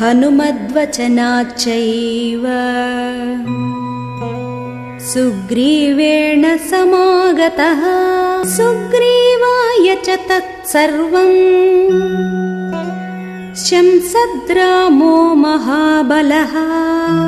हनुमद्वचनाच्चैव। सुग्रीवेण समागतः। सुग्रीवाय च तत्सर्वम् शंसद्रामो महाबलः।